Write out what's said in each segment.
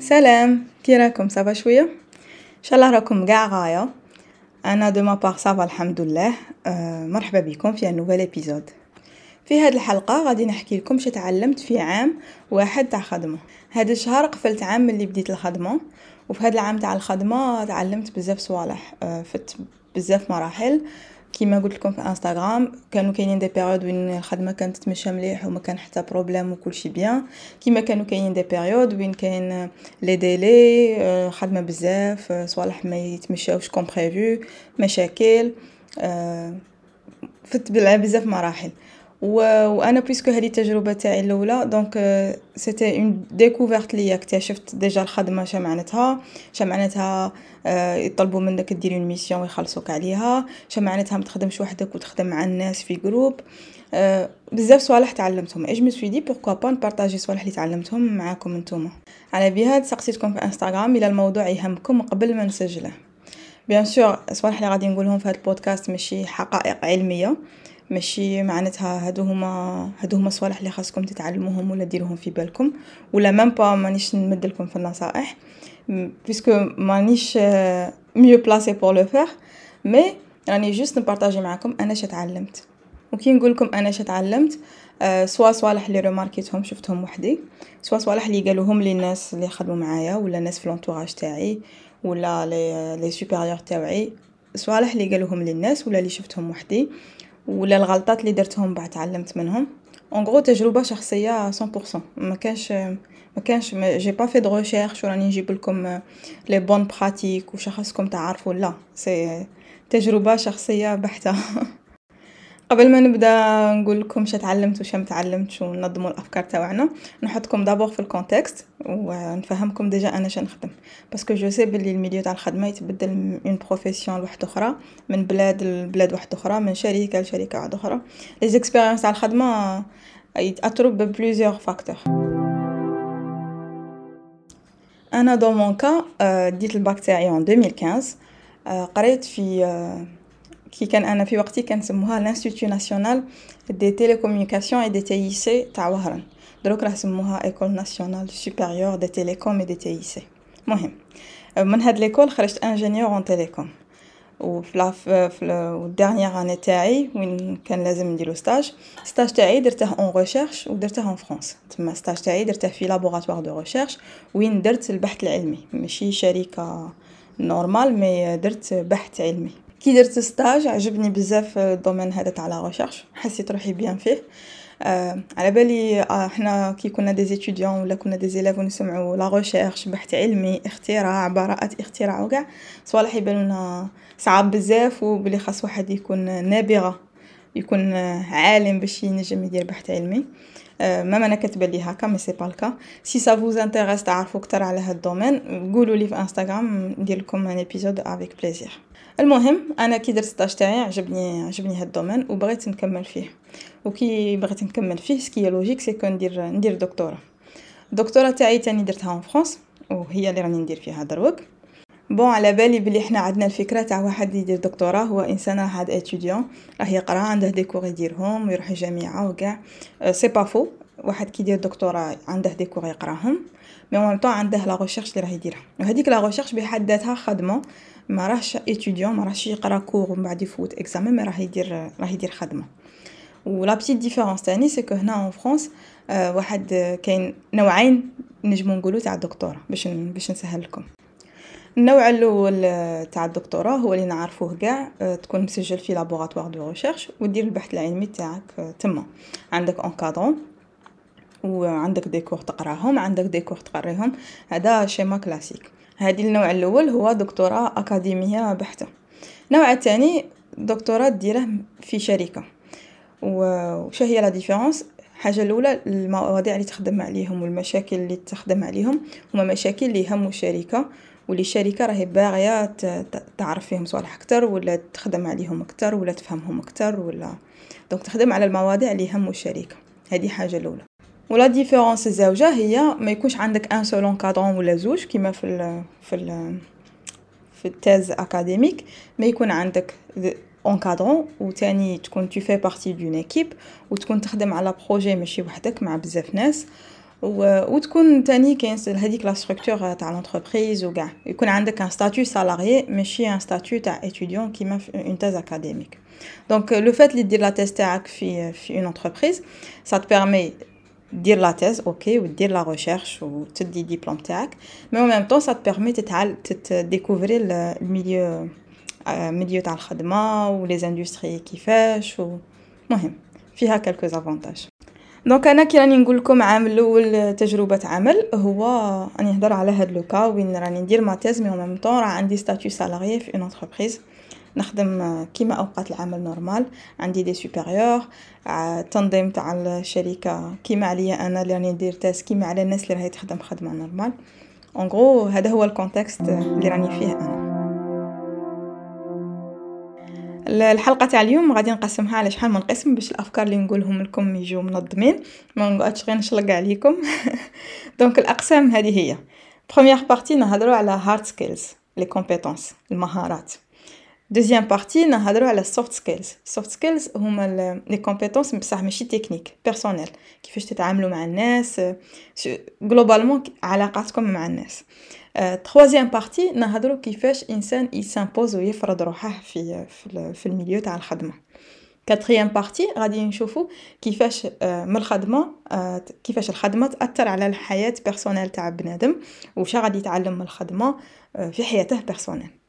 سلام. كي راكم ça va شوية؟ إن شاء الله راكم كاع غاية. أنا de ma part ça va الحمد لله. أه مرحبا بكم في nouvel épisode في هذه الحلقة غادي نحكي لكم شي تعلمت في عام واحد تاع خدمة. هذا الشهر قفلت عام ملي بديت الخدمة وفي هذا العام تاع الخدمة تعلمت بزاف صوالح. أه فت بزاف مراحل. كيما قلت لكم في انستغرام كانوا كاينين des périodes وين الخدمة كانت تمشى مليح وما كان حتى problème وكلشي bien. كيما كانوا كاينين des périodes وين كاين les délais خدمة بزاف صوالح ما يتمشاوش comme prévu مشاكل فت بزاف مراحل. وأنا puisque هذه التجربة تاعي الأولى donc c'était une découverte ليا. اكتشفت déjà الخدمة شا معناتها؟ شا معناتها؟ يطلبوا منك دير une mission ويخلصوك عليها. شا معناتها؟ ما تخدمش وحدك وتخدم مع الناس في groupe بزاف صوالح تعلمتهم. et je dis pourquoi pas نبارطاجي صوالح اللي تعلمتهم معاكم نتوما على بها سقسيتكم في إنستغرام إلى الموضوع يهمكم قبل ما نسجله. bien sûr صوالح اللي غادي نقولهم في هذا البودكاست ماشي حقائق علمية. ماشي معناتها هادو هما هادو هما الصوالح اللي خاصكم تتعلموهم ولا ديروهم في بالكم. ولا même pas مانيش نمدلكم في النصائح. parce que مانيش mieux placé pour le faire mais راني juste نبارطاجي معاكم أنا اش تعلمت وكي نقول لكم أنا اش تعلمت soit صوالح اللي ريماركيتهم شفتهم وحدي. soit صوالح اللي قالوهم لي الناس اللي خدموا معايا ولا الناس في l'entourage تاعي ولا les les supérieurs تاعي. صوالح اللي قالوهم للناس ولا اللي شفتهم وحدي. ولا الغلطات اللي درتهم بعد تعلمت منهم. en gros تجربة شخصية 100% ما كانش ما كانش j'ai pas fait de recherche وراني نجيب لكم les bonnes pratiques وش خاصكم تعرفوا là c'est تجربة شخصية بحتة. قبل ما نبدأ نقول لكم شا تعلمت وش ما تعلمتش وننظموا الأفكار تاعنا. نحطكم d'abord في ال contexte ونفهمكم déjà أنا شنو نخدم. parce que je sais بلي ال milieu تاع الخدمة يتبدل une profession لواحده أخرى من بلاد لبلاد واحدة أخرى من شركة لشركة واحدة أخرى. les expériences تاع الخدمة يتأثروا ب plusieurs facteurs أنا dans mon cas ديت الباك تاعي en 2015 قريت في كي كان أنا في وقتي كنسموها l'institut national des télécommunications et des TIC تاع وهران دروك راه سموها école nationale supérieure des télécoms et des TIC مهم من هاد l'école خرجت ingénieur en télécom وفي la في ال dernière année تاعي وين كان لازم نديرو stage stage تاعي درته en recherche ودرته en France تما stage تاعي درته في laboratoire de recherche وين درت البحث العلمي ماشي شركه normale mais درت بحث علمي كي درت stage عجبني بزاف ال domaine هذا تاع la recherche. حسيت روحي bien فيه. آه على بالي آه إحنا كي كنا des étudiants ولا كنا des élèves ونسمعوا la recherche بحث علمي اختراع براءات اختراع وكاع صوالح يبانونا صعاب بزاف وبلي خاص واحد يكون نابغة يكون عالم باش ينجم يدير بحث علمي. آه même أنا كتبان لي هكا mais c'est pas le cas si ça vous intéresse تعرفوا أكثر على هاد ال domaine قولوا لي في انستغرام ندير لكم un épisode avec plaisir المهم أنا كي درت stage تاعي عجبني عجبني هاد ال domaine وبغيت نكمل فيه. وكي بغيت نكمل فيه ce qui est logique c'est ندير ندير دكتوراه الدكتوراه تاعي تاني درتها en France وهي اللي راني ندير فيها دروك bon على بالي بلي حنا عندنا الفكرة تاع واحد يدير دكتوراه هو إنسان راه هاد étudiant راه يقرأ عنده des cours يديرهم ويروح الجامعة وكاع. سي با فو واحد كي يدير دكتوراه عنده des cours يقراهم. mais en même temps عنده la recherche اللي راه يديرها. وهذيك la recherche بحد ذاتها خدمة. ما راهش étudiant ما راهش يقرا cours ومن بعد يفوت examen mais راه يدير راه يدير خدمة. و la petite différence تاني c'est que هنا en آه واحد كاين نوعين نجمو نقولو تاع الدكتوراه باش باش نسهل لكم النوع الأول تاع الدكتوراه هو اللي نعرفوه كاع تكون مسجل في laboratoire de recherche ودير البحث العلمي تاعك تما. عندك encadrant وعندك des cours تقراهم عندك des cours تقريهم. هذا schéma classique هذه النوع الأول هو دكتوراه أكاديمية بحتة. النوع الثاني دكتوراه ديره في شركة. وش هي la différence؟ الحاجة الأولى المواضيع اللي تخدم عليهم والمشاكل اللي تخدم عليهم. هما مشاكل اللي يهموا الشركة واللي الشركة راهي باغية تعرف فيهم صوالح أكثر ولا تخدم عليهم أكثر ولا تفهمهم أكثر ولا donc تخدم على المواضيع اللي يهموا الشركة. هذه حاجة الأولى. و la différence الزوجه هي ما يكونش عندك un seul encadrant ولا زوج كيما في ال في ال في ال thèse académique ما يكون عندك encadrant وتاني تكون tu fais partie d'une équipe وتكون تخدم على projet ماشي وحدك مع بزاف ناس. وتكون تاني كاين هذيك la structure تاع l'entreprise وكاع. يكون عندك un statut salarié ماشي un statut تاع étudiant كيما في une thèse académique donc le fait اللي دير la thèse تاعك في في une entreprise ça te permet دير la thèse OK ودير la recherche وتدي ديبلوم تاعك. mais au même temps ça te permet تتعال تديكوفري ال milieu milieu تاع الخدمه و les industries كيفاش ومهم فيها quelques avantages donc أنا كي راني نقول لكم عام الأول تجربة عمل هو راني نهضر على هاد le cas وين راني ندير ma thèse mais même temps راه عندي statut salarié في une entreprise نخدم كيما أوقات العمل normal. عندي des supérieurs التنظيم تاع الشركة كيما عليا أنا اللي راني ندير thèse كيما على الناس اللي راهي تخدم خدمة normale. donc هذا هو ال contexte اللي راني فيه أنا. الحلقة تاع اليوم غادي نقسمها على شحال من قسم باش الأفكار اللي نقولهم لكم يجوا منظمين. ما نقعدش غير نشلق عليكم. donc الأقسام هذه هي. première partie نهضروا على hard skills les compétences المهارات. deuxième partie نهضروا على ال soft skills ال soft skills هما les compétences بصح ماشي techniques personnelles كيفاش تتعاملوا مع الناس globalement علاقاتكم مع الناس troisième partie نهضروا كيفاش انسان ي s'impose ويفرض روحه في في ال milieu تاع الخدمه quatrième partie غادي نشوفوا كيفاش من الخدمه كيفاش الخدمه تاثر على الحياة personnelle تاع بنادم وش غادي يتعلم من الخدمه في حياته personnelle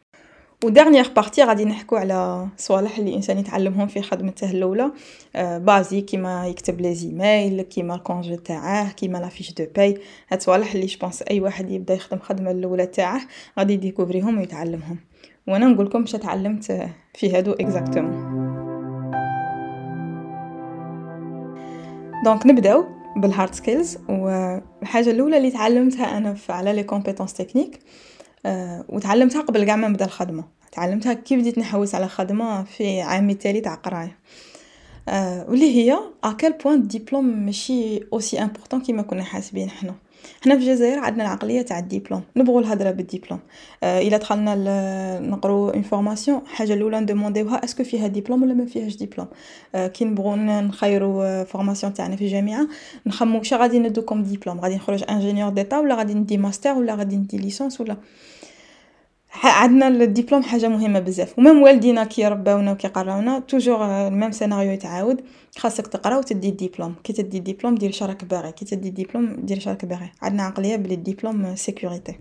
و dernière partie غادي نحكو على صوالح اللي الإنسان يتعلمهم في خدمته الاولى basé كيما يكتب les e-mails كيما ال congé تاعه كيما la fiche de paie. هاد صوالح اللي je pense أي واحد يبدا يخدم خدمة الأولى تاعه غادي ي découvrir هم ويتعلمهم. وأنا نقول لكم واش تعلمت في هادو exactement donc نبداو بال hard skills والحاجة الأولى اللي تعلمتها أنا على les compétences techniques وتعلمتها قبل كاع ما نبدا الخدمة. تعلمتها كي بديت نحوس على خدمة في عامي التالي تاع قراية. أه واللي هي à quel point الدبلوم ماشي aussi important كيما كنا حاسبين حنا. حنا في الجزائر عندنا العقلية تاع الدبلوم نبغوا الهضرة بالدبلوم آه إلا دخلنا نقرو une formation الحاجة الأولى ن demander وها est-ce que فيها دبلوم ولا ما فيهاش دبلوم آه كي نبغوا نخيروا formation تاعنا في الجامعة نخمو واش غادي ندو comme diplôme غادي نخرج ingénieur d'état ولا غادي ندي ماستر ولا غادي ندي licence ولا؟ عندنا الدبلوم حاجة مهمة بزاف و même والدينا كي رباونا وكي قراونا toujours ال même scénario يتعاود خاصك تقرا وتدي الدبلوم كي تدي الدبلوم دير شراك باغي كي تدي الدبلوم دير شراك باغي عندنا عقلية بلي الدبلوم sécurité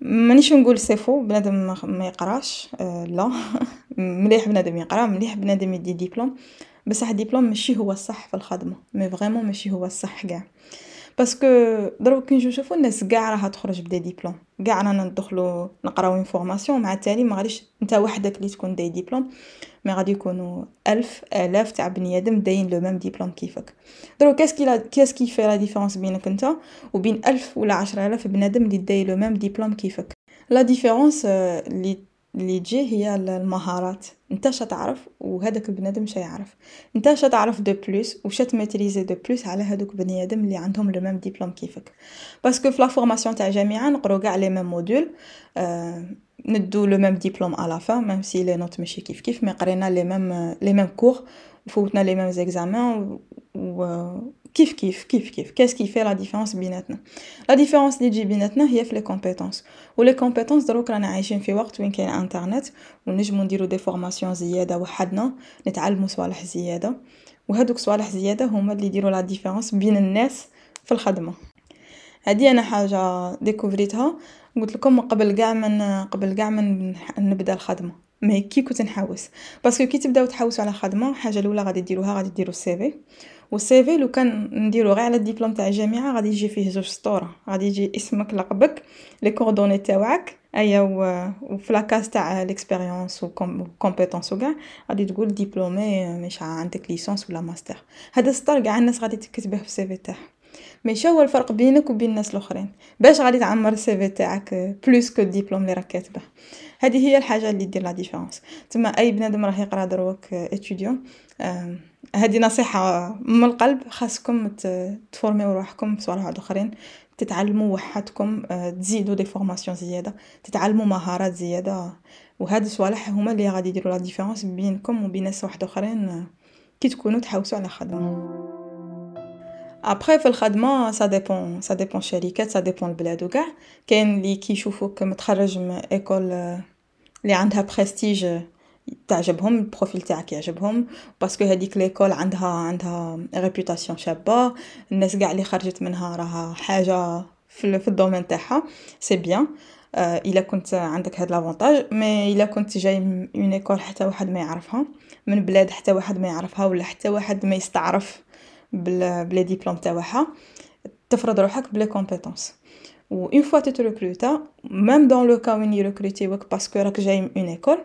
مانيش نقول c'est faux بنادم ما يقراش آه لا مليح بنادم يقرا مليح بنادم يدي دبلوم بصح الدبلوم ماشي هو الصح في الخدمة mais vraiment ماشي هو الصح كاع. parce que دروك كي نشوفو الناس كاع راها تخرج ب des diplômes. كاع رانا ندخلو نقراو une formation مع التالي ما غاديش نتا وحدك اللي تكون داي ديبلوم mais غادي يكونوا ألف آلاف تاع بني آدم داين le même diplôme كيفك. دروك qu'est-ce qui qu'est-ce qui fait la différence بينك نتا وبين ألف ولا عشرة آلاف بنادم اللي داي le même diplôme كيفك؟ la différence اللي اللي تجي هي المهارات. انت شا تعرف وهذاك البنادم شا يعرف انت شا تعرف de plus وش ت maîtriser de plus على هذوك بني آدم اللي عندهم le même diplôme كيفك. parce que في la formation تاع جامعة نقرو كاع les mêmes modules آه ندو le même diplôme à la fin même si les notes ماشي كيف كيف mais قرينا les mêmes les mêmes cours فوتنا les mêmes examens و كيف كيف كيف كيف qu'est-ce qui fait la différence بيناتنا la différence اللي تجي بيناتنا هي في les compétences و les compétences دروك رانا عايشين في وقت وين كاين انترنت ونجمو نديرو des formations زياده وحدنا نتعلمو صوالح زياده وهادوك صوالح زياده هما اللي يديروا la différence بين الناس في الخدمه هذه أنا حاجة découvri تها قلت لكم قبل كاع من قبل كاع من نبدا الخدمه mais كي كنت نحوس parce que كي تبداو تحوسوا على خدمه الحاجة الاولى غادي ديروها غادي ديروا ال CV لو كان نديرو غير على الدبلوم تاع الجامعة غادي يجي فيه زوج سطوره غادي يجي اسمك لقبك les coordonnées تاوعك أيا وفي la case تاع l'expérience و compétences وكاع غادي تقول diplômé مش عندك licence ولا ماستر هذا السطر كاع الناس غادي تكتبه في ال CV تاعها mais شو هو الفرق بينك وبين الناس الآخرين؟ باش غادي تعمر ال CV تاعك plus que الدبلوم اللي راك كاتبه. هذه هي الحاجة اللي دير la différence تما أي بنادم راه يقرأ دروك étudiant هذه نصيحة من القلب. خاصكم ت former و روحكم في صوالح اخرين تتعلموا وحدكم تزيدوا des formations زيادة تتعلموا مهارات زيادة. وهاد الصوالح هما اللي غادي يديروا la différence بينكم وبين ناس واحد آخرين كي تكونوا تحوسوا على خدمة. ابخي في الخدمة ça dépend ça dépend الشركات ça dépend البلاد وكاع كاين لي كيشوفوك متخرج من école لي عندها بريستيج تعجبهم ال profil تاعك يعجبهم parce que هذيك l'école عندها عندها réputation شابة الناس كاع اللي خرجت منها راها حاجة في, في ال domaine تاعها c'est bien آه إلا كنت عندك هاد l'avantage mais إلا كنت جاي من école حتى واحد ما يعرفها من بلاد حتى واحد ما يعرفها ولا حتى واحد ما يستعرف بلي ديبلوم تاعها تفرض روحك ب les compétences و une fois تت recruter même dans le cas وين ي recruter وك parce que راك جاي من une école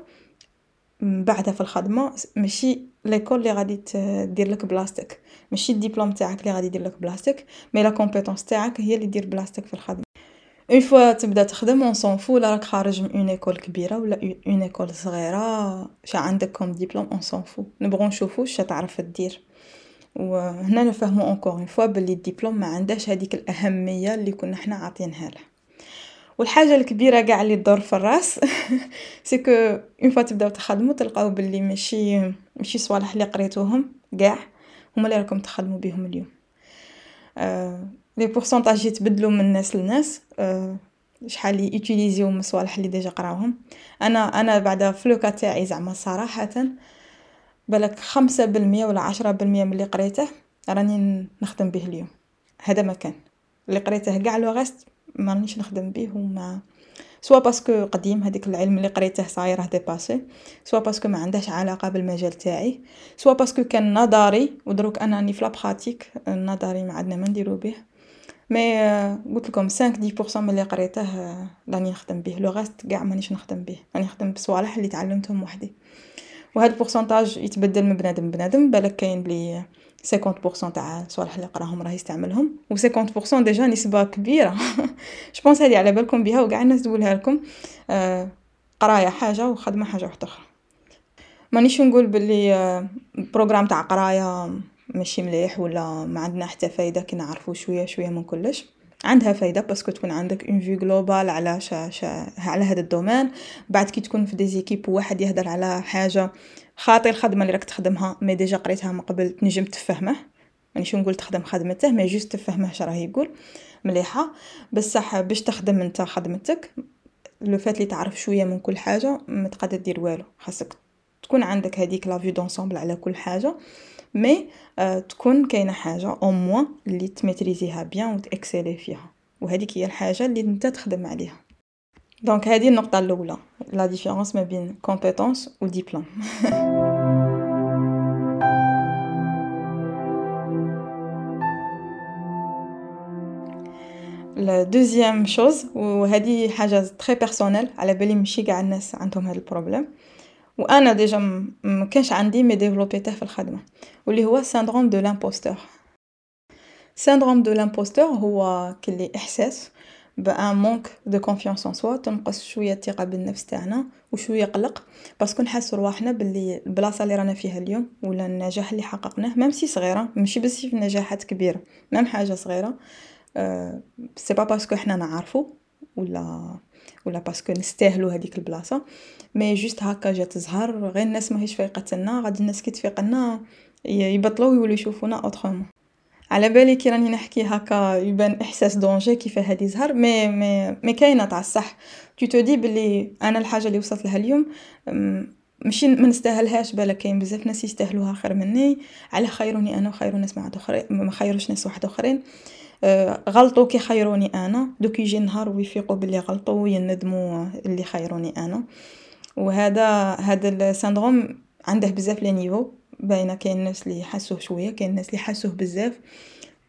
بعدها في الخدمة ماشي l'école اللي غادي دير لك بلاصتك ماشي الدبلوم تاعك اللي غادي يدير لك بلاصتك mais la compétence تاعك هي اللي دير بلاصتك في الخدمة. une fois تبدأ تخدم on s'en fout لا راك خارج من une école كبيرة ولا une école صغيرة شا عندك comme diplôme on s'en fout نبغوا نشوفو شا تعرف دير وهنا نفهمو encore une fois بلي الدبلوم ما عندهاش هذيك الأهمية اللي كنا حنا عاطينها له. والحاجة الكبيرة قاع اللي تدور في الرأس c'est que une fois تبداو تخدموا تلقاو بلي ماشي ماشي صوالح اللي قريتوهم قاع هما اللي راكم تخدموا بهم اليوم. آه les pourcentages يتبدلوا من ناس لناس. آه شحال يـ utiliser يو من الصوالح اللي déjà قراوهم. أنا أنا بعدا فلوكا تاعي زعما صراحة بالك خمسة بالمية ولا عشرة بالمية من اللي قريته راني نخدم به اليوم. هذا ما كان. اللي قريته قاع le reste ما رانيش نخدم به وما soit parce que قديم هذيك العلم اللي قريته صايره dépassé. soit parce que ما عندهش علاقة بالمجال تاعي. soit parce que كان نظري ودروك أنا راني في la pratique النظري ما عندنا ما نديرو به. mais قلت لكم 5 10% من اللي قريته راني نخدم به. le reste كاع مانيش نخدم به. راني نخدم بصوالح اللي تعلمتهم وحدي. وهاد ال pourcentage يتبدل من بنادم بنادم بالك كاين بلي 50% تاع الصوالح اللي قراهم راه يستعملهم و 50% déjà نسبة كبيرة. je pense هادي على بالكم بها وكاع الناس تقولها لكم. آه قراية حاجة وخدمة حاجة واحدة أخرى. مانيش نقول بلي آه programme تاع قراية ماشي مليح ولا ما عندنا حتى فايدة كي نعرفو شوية شوية من كلش. عندها فايدة parce que تكون عندك une vue globale على شا شا على هذا ال domaine. بعد كي تكون في des équipes وواحد يهدر على حاجة خاطي الخدمة اللي راك تخدمها mais déjà قريتها من قبل تنجم تفهمه. مانيش نقول تخدم خدمته mais juste تفهمه اش راه يقول. مليحة. بصح باش تخدم انت خدمتك le fait اللي تعرف شوية من كل حاجة ما تقدر دير والو. خاصك تكون عندك هذيك la vue d'ensemble على كل حاجة. mais آه تكون كاينة حاجة au moins اللي ت maîtriser يها bien وت exceller فيها. وهذيك هي الحاجة اللي انت تخدم عليها. donc هذه النقطة الأولى. la différence ما بين compétences و ديبلوم la deuxième chose وهذه حاجة très personnelle على بالي ماشي قاع الناس عندهم هذا ال problème وأنا déjà ما كانش عندي mais développer يته في الخدمة واللي هو syndrome de l'imposteur syndrome de l'imposteur هو كلي إحساس بأن manque de confiance en soi تنقص شوية الثقة بالنفس تاعنا وشوية قلق parce que نحس رواحنا باللي البلاصه اللي رانا فيها اليوم ولا النجاح اللي حققناه même si صغيرة ماشي بس في نجاحات كبيرة même حاجة صغيرة أه c'est pas parce que حنا نعرفو ولا ولا parce que نستاهلو هذيك البلاصة. mais juste هكا جات تزهر غير الناس ماهيش فايقة لنا غادي الناس كي تفيق لنا يبطلوا يولوا يشوفونا autrement على بالي كي راني نحكي هكا يبان إحساس danger كيف هادي زهر مي مي مي كاينة تاع الصح. tu dis بلي أنا الحاجة اللي وصلت لها اليوم ماشي ما نستاهلهاش بالك كاين بزاف ناس يستاهلوها خير مني. على خيروني أنا وخيروا ناس مع اخرين ما خيروش ناس واحد آخرين. غلطوا كي خيروني أنا. دوك يجي نهار ويفيقوا بلي غلطوا ويندموا اللي خيروني أنا. وهذا هذا ال syndrome عنده بزاف les niveaux. باينة كاين الناس اللي يحسوه شوية كاين الناس اللي يحسوه بزاف.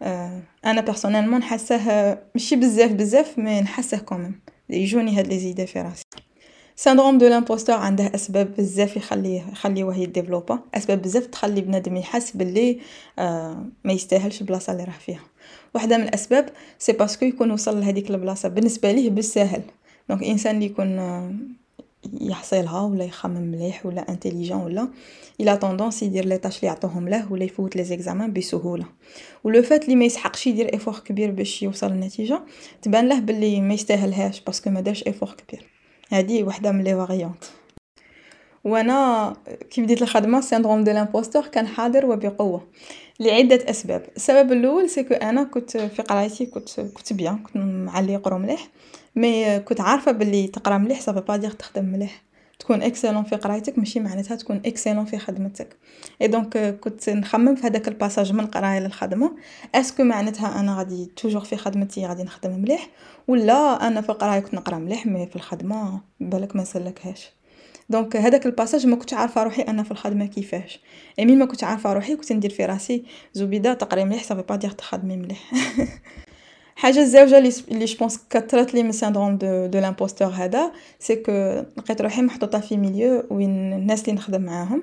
آه أنا personnellement نحسه ماشي بزاف بزاف mais نحسه quand même يجوني هاد les idées في راسي. syndrome de l'imposteur عنده أسباب بزاف يخليه يخليوه ي développer. أسباب بزاف تخلي بنادم يحس باللي آه ما يستاهلش البلاصه اللي راه فيها. واحدة من الأسباب c'est parce que يكون وصل لهذيك البلاصة. بالنسبة ليه بالساهل. donc إنسان اللي يكون آه يحصلها ولا يخمم مليح ولا intelligent ولا il a tendance يدير les tâches اللي يعطوهم له ولا يفوت les examens بسهولة. و le fait اللي ما يسحقش يدير effort كبير باش يوصل للنتيجة تبان له باللي ما يستاهلهاش parce que ما دارش effort كبير. هذه وحدة من les variantes وأنا كي بديت الخدمة سيندروم دو لامبوستور كان حاضر وبقوة لعدة أسباب. السبب الأول سكو أنا كنت في قرايتي كنت كنت بيان كنت مع يقرو مليح مي كنت عارفة باللي تقرأ مليح صافي با دير تخدم مليح. تكون اكسلون في قرايتك ماشي معناتها تكون اكسلون في خدمتك. اي دونك كنت نخمم في هذاك الباساج من القرايه للخدمة. اسكو معناتها أنا غادي توجور في خدمتي غادي نخدم مليح؟ ولا أنا في القراية كنت نقرأ مليح مي في الخدمة بالك ما نسلكهاش donc هذاك ال passage ما كنتش عارفة روحي أنا في الخدمة كيفاش. اي مين ما كنتش عارفة روحي كنت ندير في راسي زبيده تقري مليح ça veut pas dire تخدمي مليح. حاجة الزوجه اللي je pense كثرت لي من syndrome de de l'imposteur هذا c'est que لقيت روحي محطوطة في milieu وين الناس اللي نخدم معاهم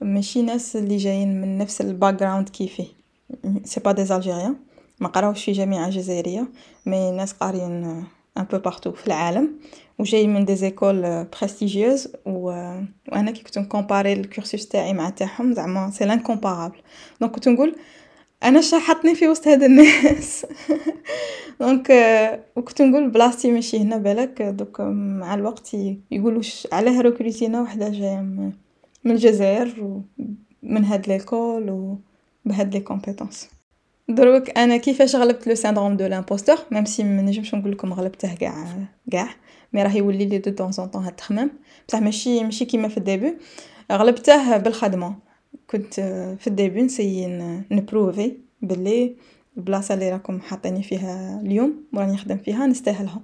ماشي ناس اللي جايين من نفس ال background كيفي c'est pas des Algériens ما قراوش في جامعة جزائرية مي ناس قاريين un peu partout في العالم. وجاي من des écoles prestigieuses و... وأنا كي كنت ن comparer ال cursus تاعي مع تاعهم زعما c'est incomparable donc كنت نقول أنا شا حطني في وسط هاد الناس. donc وكنت نقول بلاصتي ماشي هنا بالك دوك مع الوقت يقولوا علاه recruter ينا وحدة جاية من الجزائر ومن هاد l'école وبهاد les compétences دروك أنا كيفاش غلبت le syndrome de l'imposteur même si ما نجمش نقول لكم غلبته كاع كاع mais راه يولي لي دو طون طون هاد التخمام. بصح ماشي ماشي كيما في ال début غلبته بالخدمة. كنت في ال début ن essayer ن prouver بلي البلاصه اللي راكم حاطيني فيها اليوم وراني نخدم فيها نستاهلها.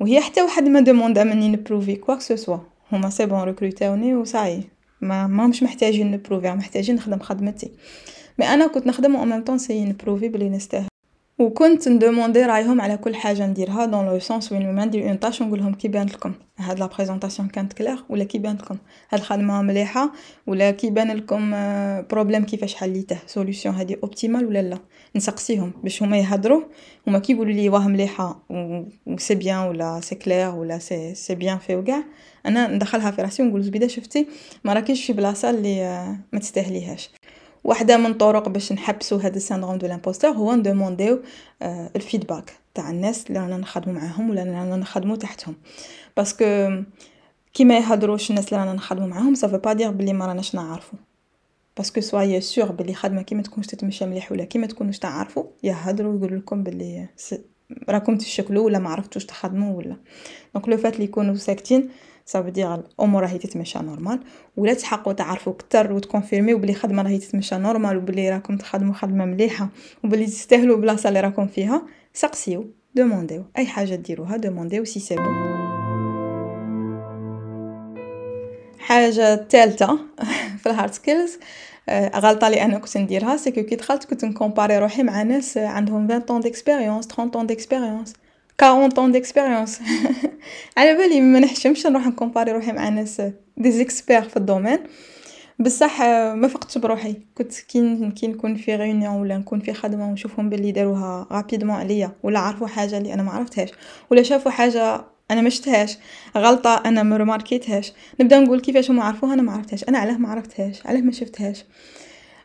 وهي حتى واحد ما demander مني ن prouver quoi que ce soit. هما سي بون ريكروتاوني وصاي. ما ما مش محتاجين ن prouver محتاجين نخدم خدمتي. mais أنا كنت نخدم en même temps نسيي نبروفي بلي نستاهل وكنت ندوموندي رأيهم على كل حاجة نديرها dans le sens وين ما ندير une tâche نقول لهم كي بان لكم. هاد la présentation كانت كلير ولا كي بان لكم. هاد الخدمة مليحة ولا كي بان لكم problème كيفاش حليته. solution هادي optimale ولا لا؟ نسقسيهم باش هما يهضروا هما كي يقولوا لي واه مليحة و c'est bien ولا c'est clair ولا c'est c'est bien fait وكاع. أنا ندخلها في راسي ونقول زبيدة شفتي؟ ما راكيش في بلاصة اللي ما تستاهليهاش. واحدة من طرق باش نحبسو هذا ال syndrome de l'imposteur هو ندومونديو آه ال feedback تاع الناس اللي رانا نخدمو معاهم ولا رانا نخدمو تحتهم. parce que كي ما يهضروش الناس اللي رانا نخدمو معاهم ça veut pas dire بلي ما راناش نعرفو. parce que soyez sûrs بلي خدمة كي ما تكونش تتمشى مليح ولا كي ما تكونوش تعرفوا يهضروا ويقولوا لكم بلي راكم تشكلوا ولا ما عرفتوش تخدموا ولا. donc le fait اللي يكونوا ساكتين ça veut dire الأمور راهي تتمشى normal ولا تحقوا تعرفوا كتر وتكونفيرميو بلي خدمة راهي تتمشى normal وبلي راكم تخدموا خدمة مليحة وبلي تستاهلوا البلاصه اللي راكم فيها سقسيو دومونديو أي حاجة ديروها دومونديو c'est c'est bon حاجة الثالثه في ال hard skills غلطة اللي أنا كنت نديرها c'est كي دخلت كنت نكومباري روحي مع ناس عندهم 20 ans d'expérience 30 ans d'expérience 40 ans d'expérience على بالي ما نحشمش نروح نكومباري روحي مع ناس des experts في ال domaine. بصح ما فقتش بروحي. كنت كي كي نكون في réunion ولا نكون في خدمة ونشوفهم باللي داروها rapidement عليا ولا عرفوا حاجة اللي أنا ما عرفتهاش ولا شافوا حاجة أنا ما شفتهاش غلطة أنا ما رماركيتهاش نبدأ نقول كيفاش هما عرفوها أنا ما عرفتهاش. أنا علاه ما عرفتهاش علاه ما شفتهاش.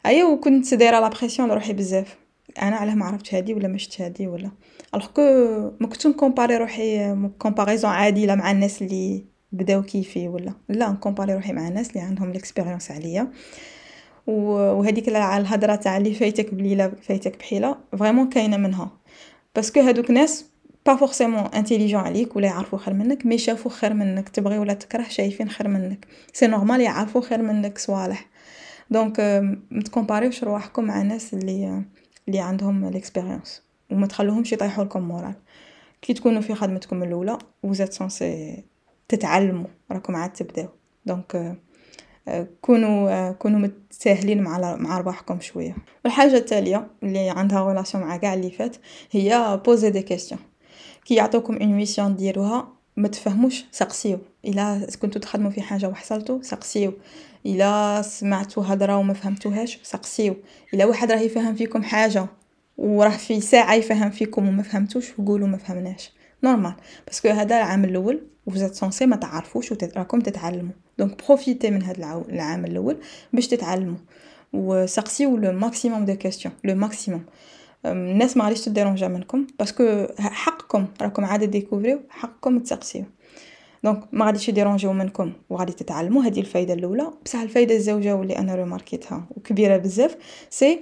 أيوا وكنت دايرة la pression لروحي بزاف. أنا علاه ما عرفتش هادي ولا ما شفت هادي ولا. alors que ما كنتش نكومباري روحي comparaison عادله مع الناس اللي بداو كيفي ولا لا نكومباري روحي مع الناس اللي عندهم l'expérience عليا. وهذيك الهضرة تاع اللي فايتك بليله فايتك بحيلة vraiment كاينة منها. parce que هادوك ناس pas forcément intelligents عليك ولا يعرفوا خير منك mais شافوا خير منك تبغي ولا تكره شايفين خير منك. c'est normal يعرفوا خير منك صوالح. donc ما تكومباريوش رواحكم مع الناس اللي اللي عندهم l'expérience وما تخلوهمش يطيحوا لكم moral كي تكونوا في خدمتكم الأولى vous êtes censés تتعلموا راكم عاد تبداو. donc كونوا كونوا متساهلين مع مع رواحكم شوية. والحاجة التالية اللي عندها relation مع كاع اللي فات هي posez des questions كي يعطوكم une mission ديروها ما تفهموش سقسيو. إلا كنتو تخدموا في حاجة وحصلتوا سقسيو. إلا سمعتوا هضره وما فهمتوهاش سقسيو. إلا واحد راه يفهم فيكم حاجة وراه في ساعة يفهم فيكم وما فهمتوش قولوا ما فهمناش. normal parce que هذا العام الأول vous êtes censés ما تعرفوش وراكم تتعلموا. donc profitez من هذا العام الأول باش تتعلموا. وسقسيو le maximum de questions le maximum الناس ما غاديش تديرونجا منكم. parce que حقكم راكم عاد ديكوفريو حقكم تسقسيو. donc ما غاديش يديرونجيو منكم وغادي تتعلموا. هذه الفايدة الأولى. بصح الفايدة الزوجة واللي أنا ريماركيتها وكبيرة بزاف c'est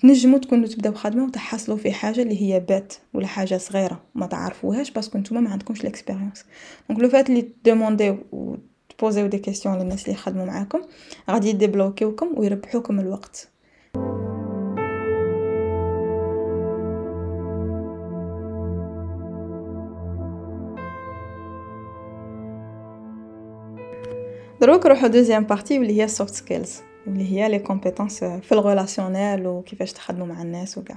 تنجموا تكونوا تبداو خدمه وتحصلوا في حاجة اللي هي bête ولا حاجة صغيرة ما تعرفوهاش parce que نتوما ما عندكمش l'expérience donc le fait اللي دومونديو و تبوزيو des questions للناس اللي يخدموا معاكم غادي يديبلوكيوكم ويربحوكم الوقت. دروك نروحو deuxième partie واللي هي ال soft skills اللي هي les compétences في ال relationnel وكيفاش تخدموا مع الناس وكاع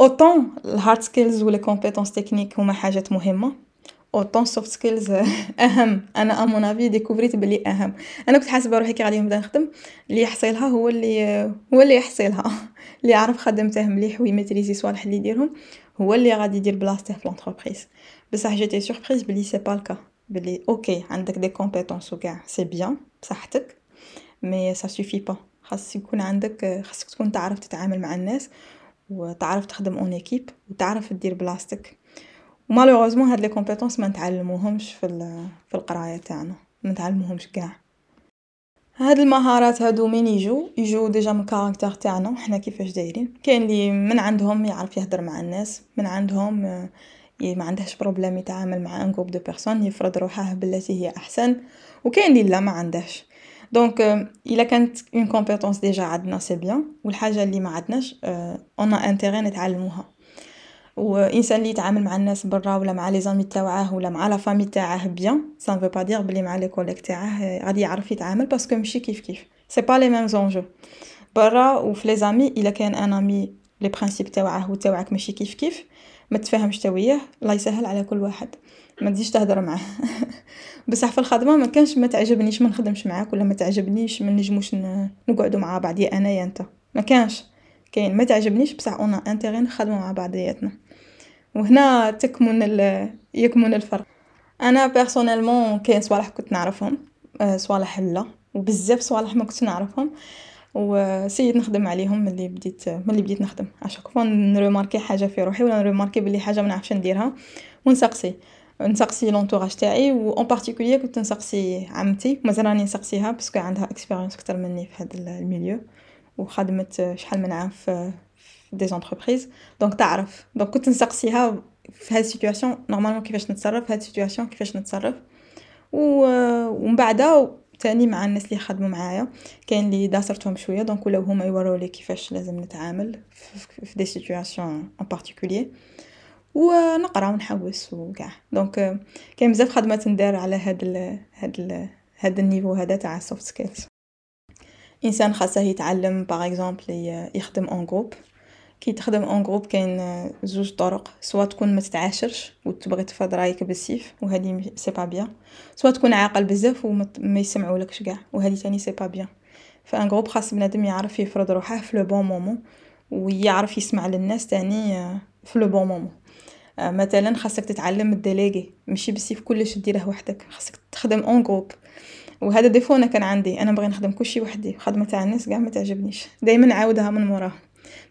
autant ال hard skills و les compétences techniques هما حاجات مهمة autant soft skills أهم. أنا à mon avis ديكوفريت بلي أهم. أنا كنت حاسبة روحي كي غادي نبدا نخدم اللي يحصيلها هو اللي هو اللي يحصيلها. اللي يعرف خدمته مليح ويميتريزي صوالح اللي يديرهم هو اللي غادي يدير بلاصته في l'entreprise بصح j'étais surprise بلي c'est pas le cas بلي OK عندك des compétences وكاع c'est bien بصحتك. mais ça suffit pas خاص يكون عندك خاصك تكون تعرف تتعامل مع الناس وتعرف تخدم en équipe وتعرف دير بلاصتك و malheureusement هاد les compétences ما نتعلموهمش في في القراية تاعنا. ما نتعلموهمش كاع. هاد المهارات هادو مين يجو؟ يجو déjà من ال caractère تاعنا. حنا كيفاش دايرين؟ كاين اللي من عندهم يعرف يهدر مع الناس من عندهم ما عندهش problème يتعامل مع un groupe de personnes يفرض روحه بالتي هي أحسن. وكاين اللي لا ما عندهش donc الا كانت une compétence déjà عندنا c'est bien والحاجة اللي ما عندناش on a intérêt نتعلموها وانسان اللي يتعامل مع الناس برا ولا مع les amis تاوعاه ولا مع la famille تاعه bien ça ne veut pas dire بلي مع les collègues تاعه غادي يعرف يتعامل parce que ماشي كيف كيف c'est pas les mêmes enjeux برا وفي les amis الا كان un ami les principes تاوعه وتاوعك ماشي كيف كيف ما تفهمش وياه الله يسهل على كل واحد ما تزيدش تهضر معاه. بصح في الخدمة ما كانش ما تعجبنيش ما نخدمش معاك ولا ما تعجبنيش ما نجموش نقعدوا مع بعض يا أنا يا أنت. ما كانش. كاين. ما تعجبنيش بصح on a intérêt نخدموا مع بعضياتنا. وهنا تكمن يكمن الفرق. أنا personnellement كاين صوالح كنت نعرفهم. آه، صوالح لا. وبزاف صوالح ما كنت نعرفهم. وسيد نخدم عليهم ملي بديت ملي بديت نخدم. à chaque fois نروماركي حاجة في روحي ولا نروماركي بلي حاجة ما نعرفش نديرها. ونسقسي. نسقسي l'entourage تاعي و en particulier كنت نسقسي عمتي مازال راني نسقسيها parce que عندها expérience أكثر مني في هذا ال milieu وخدمت شحال من عام في des entreprises donc تعرف donc كنت نسقسيها في هاد ال situation normalement كيفاش نتصرف في هاد ال situation كيفاش نتصرف ومن بعد تاني مع الناس اللي خدموا معايا كاين اللي داسرتهم شوية donc ولاو هما يوروا لي كيفاش لازم نتعامل في des situations en particulier ونقرأ ونحوس وكاع. donc كاين بزاف خدمات ندير على هاد ال هاد ال هاد ال niveau هذا تاع ال soft skills إنسان خاصه يتعلم par exemple يخدم en groupe كي تخدم en groupe كاين زوج طرق. soit تكون ما تتعاشرش وتبغي تفرض رأيك بالسيف وهذه c'est pas bien soit تكون عاقل بزاف وما يسمعولكش كاع وهذه تاني c'est pas bien في un groupe خاص بنادم يعرف يفرض روحه في le bon moment ويعرف يسمع للناس تاني في le bon moment مثلا خاصك تتعلم الديليغي ماشي بالسيف كلش ديره وحدك خاصك تخدم en groupe وهذا défaut أنا كان عندي أنا بغي نخدم كلشي وحدي خدمة تاع الناس كاع ما تعجبنيش. دائما نعاودها من موراه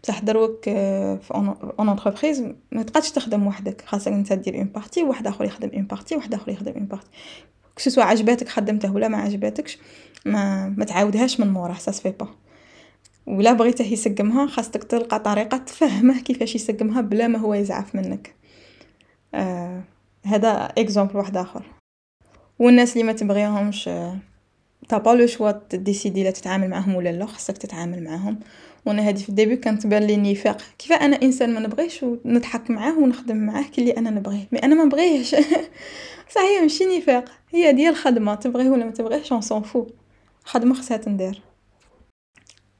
بصح دروك في une entreprise ما تقدش تخدم وحدك. خاصك انت دير une partie وواحد آخر يخدم une partie وواحد آخر يخدم une partie soit عجباتك خدمته ولا ما عجباتكش ما ما تعاودهاش من موراه سا سفي با ولا بغيته يسقمها خاصك تلقى طريقة تفهمه كيفاش يسقمها بلا ما هو يزعف منك. آه هذا exemple واحد آخر. والناس اللي ما تبغيهمش t'as pas le choix décider لا تتعامل معاهم ولا لا خاصك تتعامل معاهم. وأنا هذه في الديبي كانت تبان لي نفاق كيف أنا إنسان ما نبغيش ونضحك معاه ونخدم معاه كلي أنا نبغيه؟ مي أنا ما نبغيهش. صحيح ماشي نفاق هي ديال الخدمة تبغيه ولا ما تبغيهش اون سون فو خدمة خصها تندار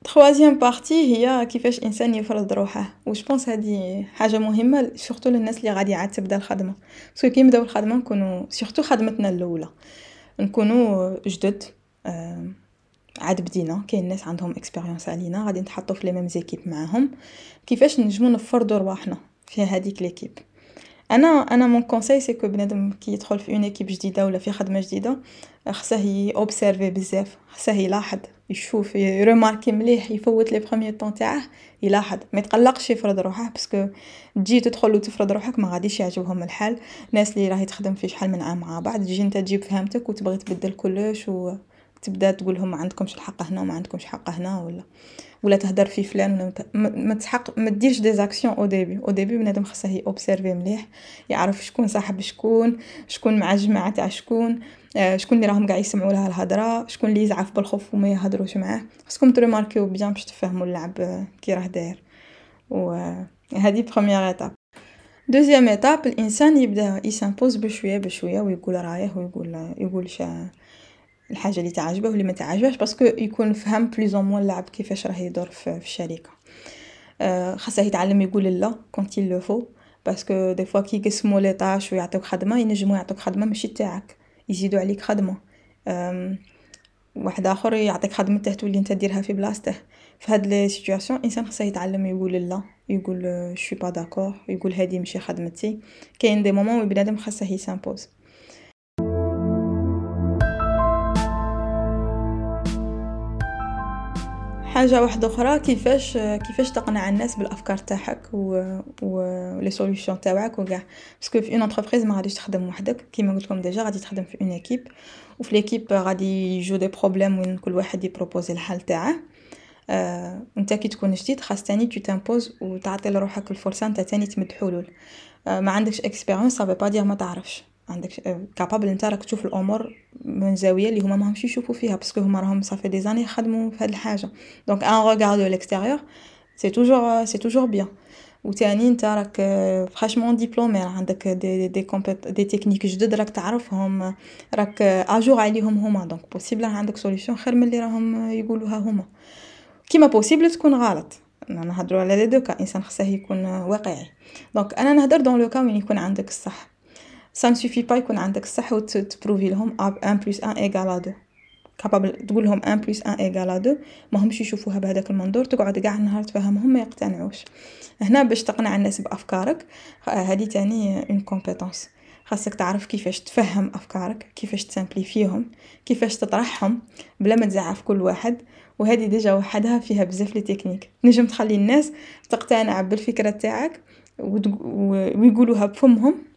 تخوازيام بارتي هي كيفاش إنسان يفرض روحه. وش بونس هذه حاجة مهمة سورتو للناس اللي غادي عاد تبدأ الخدمة. باسكو كي نبداو الخدمة نكونوا سورتو خدمتنا الأولى نكونوا جدد آه عاد بدينا. كاين ناس عندهم expérience علينا غادي نتحطوا في les mêmes équipes معاهم. كيفاش نجمو نفرضوا رواحنا في هذيك l'équipe أنا أنا mon conseil c'est que بنادم كي يدخل في une équipe جديدة ولا في خدمة جديدة خصه يوبسيرفي بزاف خصه يلاحظ يشوف يروماركي مليح يفوت les premiers temps تاعه يلاحظ. ما يتقلقش يفرض روحه parce que تجي تدخل وتفرض روحك ما غاديش يعجبهم الحال. الناس اللي راهي تخدم في شحال من عام مع بعض تجي انت تجيب فهمتك وتبغي تبدل كلش وتبدا تقول لهم ما عندكمش الحق هنا وما عندكمش حق هنا ولا. ولا تهدر في فلان ولا ما تحق ما ديرش des actions au début au début بنادم خاصه هي اوبسيرفي مليح يعرف شكون صاحب شكون شكون مع جماعة تاع شكون آه، شكون اللي راهم قاع يسمعوا لها الهضرة شكون اللي يزعف بالخوف وما يهضروش معاه. خاصكم تريماركيو bien باش تفهموا اللعب آه، كي راه داير. وهذه première étape deuxième étape الإنسان يبدأ يسامبوز بشوية بشوية ويقول رايه ويقول يقول الحاجة اللي تعجبه واللي ما تعجبهش parce que يكون فهم plus ou moins اللعب كيفاش راه يدور في, الشركة. آه، خاصه يتعلم يقول لا quand il le faut parce que des fois كي يقسموا les tâches ويعطوك خدمة ينجموا يعطوك خدمة ماشي تاعك يزيدوا عليك خدمة. واحد آخر يعطيك خدمته تولي أنت ديرها في بلاصته في هاد les situations الانسان خصه يتعلم يقول لا يقول je suis pas d'accord يقول هادي ماشي خدمتي. كاين des moments وين بنادم خاصه يسامبوز حاجة واحدة أخرى كيفاش كيفاش تقنع الناس بالأفكار تاعك و les solutions تاعك وكاع؟ parce que في une entreprise ما غاديش تخدم وحدك كيما قلت لكم déjà غادي تخدم في une équipe وفي l'équipe غادي يجو des problèmes وين كل واحد يبروبوزي الحل تاعه. آه، أنت كي تكون جديد خاص تاني tu t'imposes وتعطي لروحك الفرصة أنت تاني تمد حلول آه، ما عندكش expérience ça veut pas dire ما تعرفش. عندك capable أنت راك تشوف الأمور من زاوية اللي هما ماهمش يشوفوا فيها parce que هما راهم ça fait des années يخدموا في هاد الحاجة. donc un regard de l'extérieur c'est toujours c'est toujours bien وتاني أنت راك fraîchement diplômé عندك des des compét- des techniques جدد راك تعرفهم راك à jour عليهم هما. donc possible عندك solution خير من اللي راهم يقولوها هما. كيما possible تكون غلط. نهضروا على les deux cas إنسان خصه يكون واقعي. donc أنا نهضر dans le cas وين يكون عندك الصح. ça ne suffit pas يكون عندك الصح وتبروفي لهم 1 plus 1 égale 2 capable تقول لهم 1 plus 1 égale 2 ما همش يشوفوها بهذاك المنظور تقعد كاع النهار تفهمهم ما يقتنعوش. هنا باش تقنع الناس بأفكارك هذه تاني اون كومبيتونس خاصك تعرف كيفاش تفهم أفكارك كيفاش تسامبليفيهم كيفاش تطرحهم بلا ما تزعف كل واحد. وهذه ديجا وحدها فيها بزاف لي تكنيك نجم تخلي الناس تقتنع بالفكرة تاعك ويقولوها بفمهم.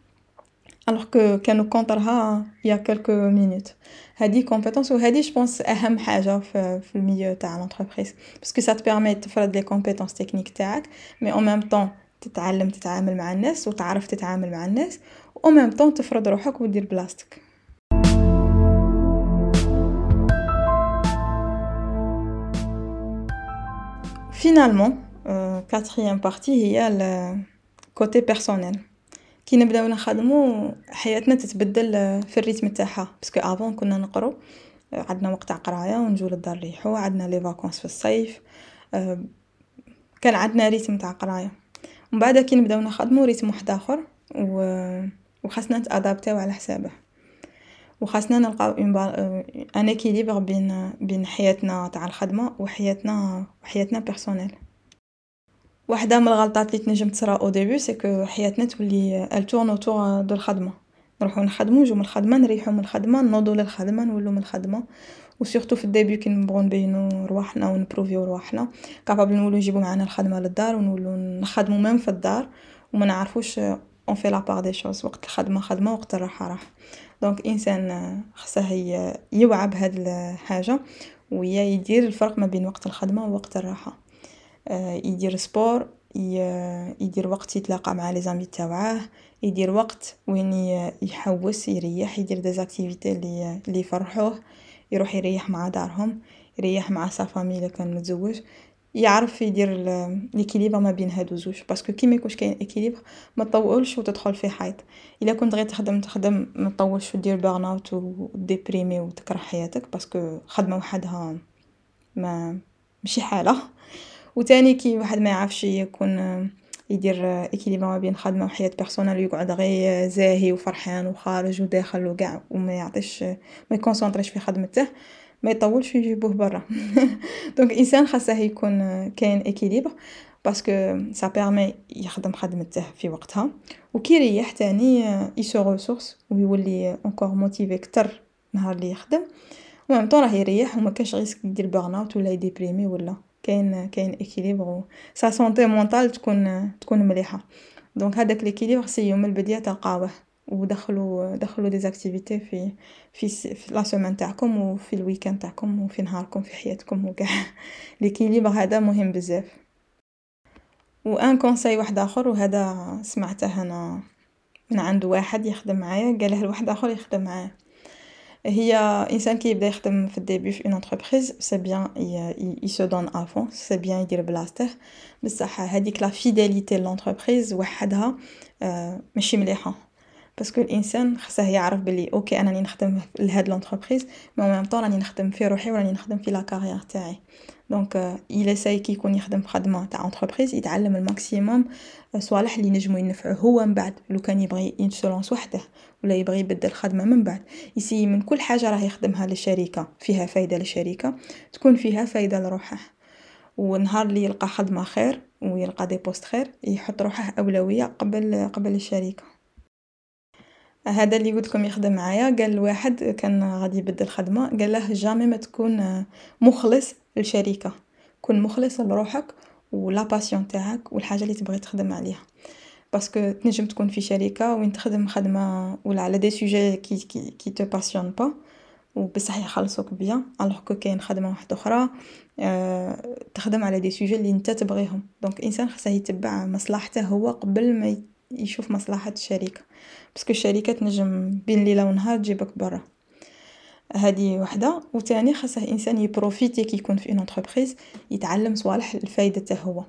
الوغ كو كانوا كونترها يا كلكو مينوت هادي كومبيتونس وهادي جوبونس اهم حاجة في, في الميو تاع لونتربريز باسكو سا تبيرمي تفرض لي كومبيتونس تكنيك تاعك مي أو ميم طون تتعلم تتعامل مع الناس وتعرف تتعامل مع الناس au même temps تفرض روحك ودير بلاصتك finalement quatrième partie هي ال côté personnel كي نبداو نخدمو حياتنا تتبدل في ال rythme تاعها. parce que avant كنا نقرو عندنا وقت تاع قراية ونجو للدار نريحو عندنا les vacances في الصيف كان عندنا rythme تاع قراية. ومن بعد كي نبداو نخدمو rythme واحد آخر و وخاصنا نتادابتيو على حسابه. وخاصنا نلقاو un équilibre بين بين حياتنا تاع الخدمة وحياتنا وحياتنا personnelle واحدة من الغلطات اللي تنجم تصرا au début c'est que حياتنا تولي elle tourne autour de الخدمة. نروحو نخدمو نجو من الخدمة نريحو من الخدمة نوضو للخدمة نولو من الخدمة. و surtout في ال début كي نبغو نبينو رواحنا ونبروفيو رواحنا. capable نولو نجيبو معانا الخدمة للدار ونولو نخدمو même في الدار. وما نعرفوش on fait la part des choses وقت الخدمة خدمة وقت الراحة راحة. donc إنسان خصه يوعى بهاد الحاجة ويا يدير الفرق ما بين وقت الخدمة ووقت الراحة. يدير sport يدير وقت يتلاقى مع les amis تاوعاه يدير وقت وين يحوس يريح يدير des activités اللي اللي يفرحوه يروح يريح مع دارهم يريح مع sa famille كان متزوج يعرف يدير l'équilibre ما بين هادو زوج. parce que كي ما يكونش كاين équilibre ما تطولش وتدخل في حيط. إلا كنت غير تخدم تخدم ما تطولش ودير burn out وديبريمي وتكره حياتك parce que خدمة وحدها ما ماشي حالة. وتاني كي واحد ما يعرفش يكون يدير équilibre ما بين خدمة وحياة personnelle يقعد غير زاهي وفرحان وخارج وداخل وكاع وما يعطيش ما يكونسونطريش في خدمته ما يطولش يجيبوه برا. donc الانسان خاصه يكون كاين équilibre parce que ça permet يخدم خدمته في وقتها وكي يريح تاني il se ressource ويولي encore motivé كتر نهار اللي يخدم. و même temps راه يريح وما كاش risque يدير burn out ولا يديبريمي ولا. كاين كاين équilibre sa santé mentale تكون تكون مليحة. donc هذاك l'équilibre سيو من البداية تلقاوه ودخلوا دخلوا des activités في في, في la semaine تاعكم وفي ال week-end تاعكم وفي نهاركم في حياتكم وكاع l'équilibre هذا مهم بزاف. و un conseil واحد آخر وهذا سمعته أنا من عند واحد يخدم معايا. قاله لواحد آخر يخدم معاه. هي إنسان كي يخدم في ال début في une entreprise c'est bien il se donne à fond c'est bien يدير بلاصته بصح هذيك la fidélité l'entreprise وحدها ماشي مليحة. parce que الإنسان خصه يعرف بلي OK أنا راني نخدم لهاد l'entreprise mais même temps راني نخدم في روحي وراني نخدم في la carrière تاعي. donc il essaye كي يكون يخدم في خدمة تاع entreprise يتعلم ال maximum صوالح اللي نجمو ينفعوه هو من بعد. لو كان يبغي ينشلونس وحده ولا يبغي يبدل خدمة من بعد. يسي من كل حاجة راه يخدمها للشركة. فيها فايدة للشركة تكون فيها فايدة لروحه. ونهار اللي يلقى خدمة خير ويلقى des postes خير يحط روحه أولوية قبل قبل الشركة. هذا اللي قلت لكم يخدم معايا. قال الواحد كان غادي يبدل خدمة قال له jamais ما تكون مخلص للشركة. كون مخلص لروحك و la passion تاعك والحاجة اللي تبغي تخدم عليها. parce que تنجم تكون في شركة وين تخدم خدمة ولا على des sujets qui qui, qui te passionnent pas وبصح يخلصوك bien alors que كاين خدمة واحدة أخرى أه تخدم على des sujets اللي أنت تبغيهم. donc الانسان خصه يتبع مصلحته هو قبل ما يشوف مصلحة الشركة. parce que الشركة تنجم بين ليلة ونهار تجيبك برا. هذه وحدة. وتاني خاصه الانسان يبروفيتي كي يكون في une entreprise يتعلم صوالح الفايدة تاعه هو.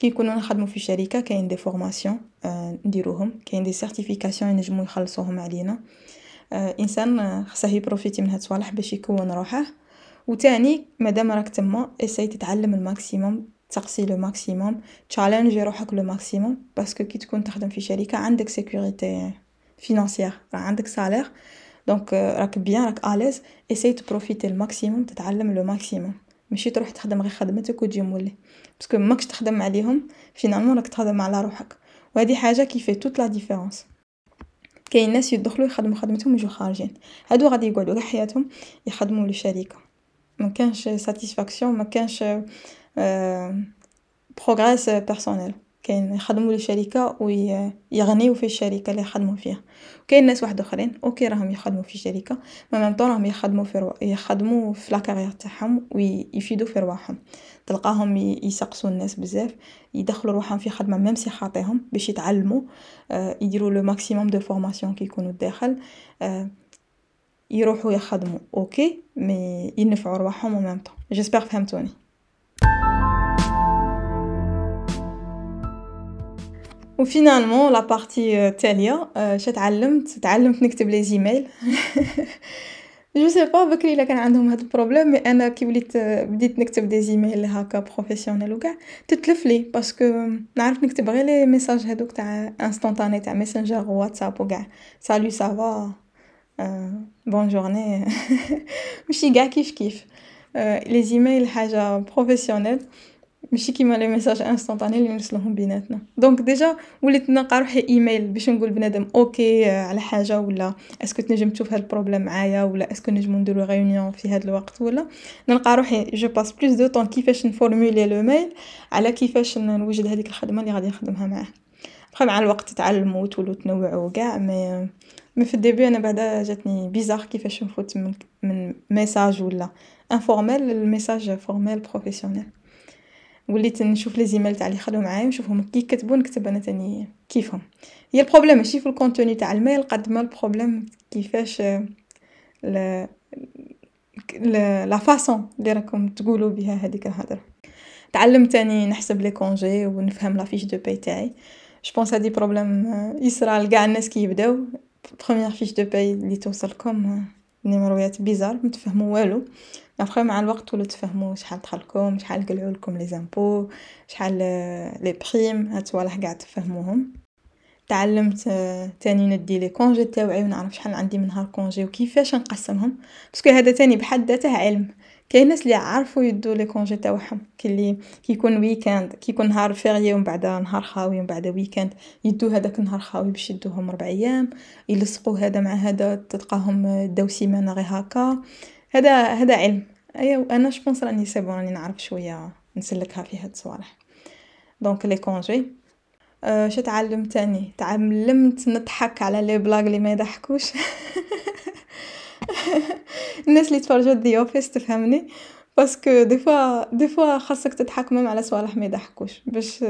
كي نكونو نخدمو في شركة كاين des formations آه نديروهم. كاين des certifications ينجمو يخلصوهم علينا. آه إنسان خاصه يبروفيتي من هاد الصوالح باش يكون روحه. وتاني مادام راك تما essaye تتعلم ال maximum تقصي le maximum تشالنجي روحك le maximum parce que كي تكون تخدم في شركة عندك sécurité financière عندك salaire donc راك bien راك à l'aise essaye تبروفيتي ال maximum تتعلم le maximum ماشي تروح تخدم غير خدمتك وتجي مولي. parce que ماكش تخدم عليهم finalement راك تخدم على روحك. وهذه حاجة qui fait toute la différence كاين ناس يدخلوا يخدموا خدمتهم ويجوا خارجين. هادو غادي يقعدوا حياتهم يخدموا لشركه ما كانش satisfaction ما كانش progrès personnel كاين يخدموا لشركه ويغنيو في الشركة اللي يخدموا فيها. كاين ناس واحد آخرين OK راهم يخدموا في شركة ما ميم طون راهم يخدموا في رو... يخدموا في la carrière تاعهم ويفيدوا في رواحهم. تلقاهم يسقسوا الناس بزاف يدخلوا روحهم في خدمة même si خاطيهم باش يتعلموا يديروا le maximum de formations كي يكونوا داخل يروحوا يخدموا. OK mais ينفعوا رواحهم و même temps j'espère فهمتوني و finalement la partie التاليه اش تعلمت تعلمت نكتب les e-mails je sais pas بكري الا كان عندهم هاد ال problème mais أنا كي وليت بديت نكتب des e-mails هكا professionnels وكاع تتلف لي parce que نعرف نكتب غير les messages هادوك تاع instantanés تاع Messenger WhatsApp وكاع salut ça va bonne journée ماشي كاع كيف كيف les e-mails حاجة professionnelle ماشي كيما les messages instantanés اللي نرسلوهم بيناتنا donc déjà وليت نلقى روحي e-mail باش نقول بنادم OK على حاجة ولا est-ce que تنجم تشوف هاد ال problème معايا ولا est-ce que نجمو نديرو réunion في هاد الوقت ولا نلقى روحي je passe plus de temps كيفاش ن formuler le mail على كيفاش نوجد هذيك الخدمة اللي غادي نخدمها معاه. بخي مع الوقت تعلموا وتولوا تنوعوا كاع mais mais في ال début أنا بعدا جاتني bizarre كيفاش نفوت من, من message ولا informel لل message formel professionnel وليت نشوف les e-mails تاع اللي خدموا معايا نشوفهم كي يكتبوا نكتب أنا تاني كيفهم. هي ال problème ماشي في ال contenu تاع ال mail قد ما ال problème كيفاش ل la façon اللي راكم تقولوا بها هذيك الهضرة. تعلمت تاني نحسب les congés ونفهم la fiche de paie تاعي. je pense هادي problème يصرى لكاع الناس كي يبداو. première fiche de paie اللي توصلكم نيمرويات bizarre متفهموا والو. ابخي مع الوقت ولو تفهموا شحال دخلكم شحال قلعوا لكم les impôts شحال les primes هاد الصوالح قاع تفهموهم. تعلمت تاني ندي les congés تاوعي ونعرف شحال عندي من نهار congé وكيفاش نقسمهم. parce que هذا تاني بحد ذاته علم. كاين ناس اللي يعرفوا يدو les congés تاعهم كي اللي كي يكون week-end كي يكون نهار férié ومن بعد نهار خاوي ومن بعد week-end يدو هذاك النهار خاوي باش يدوهم ربع أيام. يلصقوا هذا مع هذا تلقاهم داو سيمانة غير هكا. هذا هذا علم. ايوا أنا je pense راني c'est راني نعرف شوية نسلكها في هاد الصوالح. donc les congés أه ش تعلمت تاني. تعلمت نضحك على les blagues اللي ما يضحكوش. الناس اللي تفرجوا The Office تفهمني. parce que des fois des fois خاصك تضحك même على صوالح ما يضحكوش. باش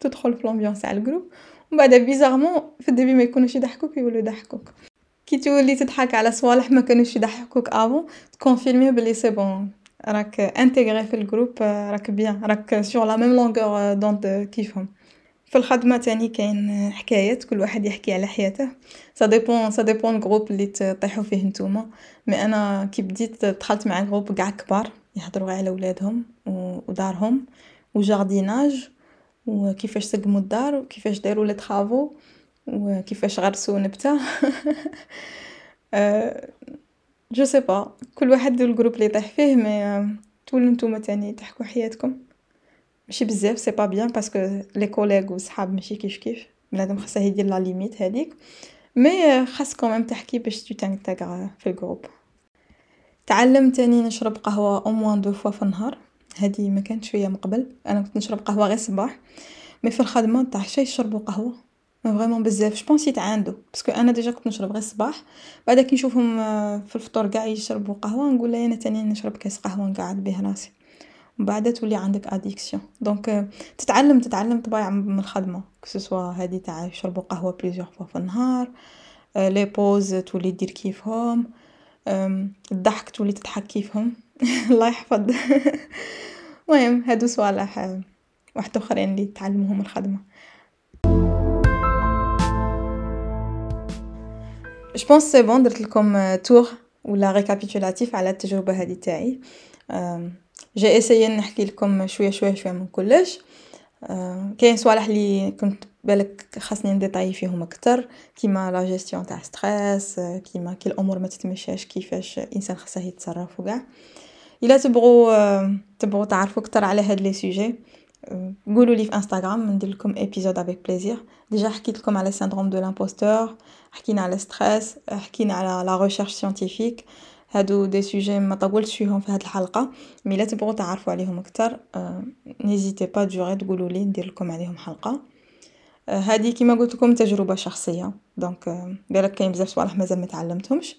تدخل في l'ambiance تاع ال groupe ومن بعد bizarrement في ال début ما يكونوش يضحكوك يولو يضحكوك. كي تولي تضحك على صوالح ما كانوش يضحكوك enfin ت confirmer بلي c'est bon. راك intégré في ال groupe راك bien راك sur la même longueur d'onde كيفهم في الخدمة تاني كاين حكايات كل واحد يحكي على حياته. ça dépend ça dépend ال groupe اللي تطيحوا فيه نتوما. mais أنا كي بديت دخلت مع groupe قاع كبار يهضروا على ولادهم ودارهم. و jardinage وكيفاش سقموا الدار وكيفاش داروا les travaux وكيفاش غرسوا نبتة. je sais pas كل واحد ال groupe اللي يطيح فيه mais تولوا نتوما تاني تحكوا حياتكم. ماشي بزاف c'est pas bien parce que les collègues و صحاب ماشي كيف كيف. بنادم خاصه يدير la limite هذيك mais خاص quand même تحكي باش tu t'intègres في ال groupe. تعلمت تاني نشرب قهوة au moins deux fois في النهار. هذه ما كانت شوية من قبل. أنا كنت نشرب قهوة غير الصباح. mais في الخدمة تاع شي يشربوا قهوة. vraiment بزاف. je pense يتعاندو parce que أنا déjà كنت نشرب غير الصباح. بعدا كي نشوفهم في الفطور قاع يشربوا قهوة نقول أنا تاني نشرب كاس قهوة نقعد به راسي. بعد تولي عندك addiction donc تتعلم تتعلم طبايع من الخدمة. que ce soit هذه تاع يشربوا قهوة plusieurs fois في النهار les pauses تولي دير كيفهم الضحك تولي تضحك كيفهم. الله يحفظ. المهم هادو صوالح واحد آخرين اللي تعلموهم الخدمة. je pense c'est bon درت لكم tour ولا récapitulatif على التجربه هذه تاعي j'ai essayé نحكي لكم شوية شوية شوية من كلش كاين صوالح اللي كنت بالك خاصني ن détailler فيهم أكثر كيما لا جيستيون تاع stress كيما كي الأمور ما تتمشاش كيفاش الانسان خاصه يتصرف وكاع الا تبغوا تبغوا تعرفوا أكثر على هاد les sujets قولوا لي في انستغرام ندير لكم épisode avec plaisir déjà حكيت لكم على syndrome de l'imposteur حكينا على stress حكينا على la recherche scientifique هادو des sujets ما طولتش فيهم في هاد الحلقة mais لا تبغوا تعرفوا عليهم أكثر n'hésitez pas جوغي تقولوا لي ندير لكم عليهم حلقه هذه كيما قلت لكم تجربه شخصيه donc بالك كاين بزاف صوالح مازال ما تعلمتهمش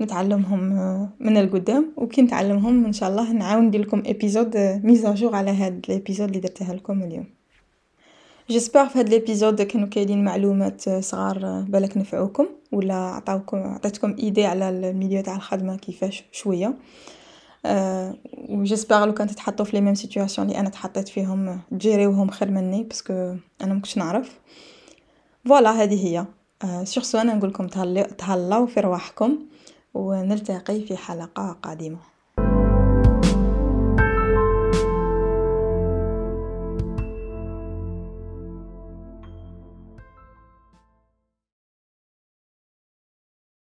نتعلمهم من القدام وكي نتعلمهم إن شاء الله نعاود ندير لكم épisode mise à jour على هاد ال épisode اللي درتها لكم اليوم. j'espère في هاد ال épisode كانوا كاينين معلومات صغار بالك نفعوكم ولا عطاوكم عطيتكم idée على ال milieu تاع الخدمة كيفاش شوية. أه و j'espère لو كان تتحطوا في les mêmes situations اللي أنا تحطيت فيهم تجيريوهم خير مني parce que أنا مكنتش نعرف. voilà هذه هي. sur ce أنا نقول لكم تهلاو في رواحكم. ونلتقي في حلقة قادمة.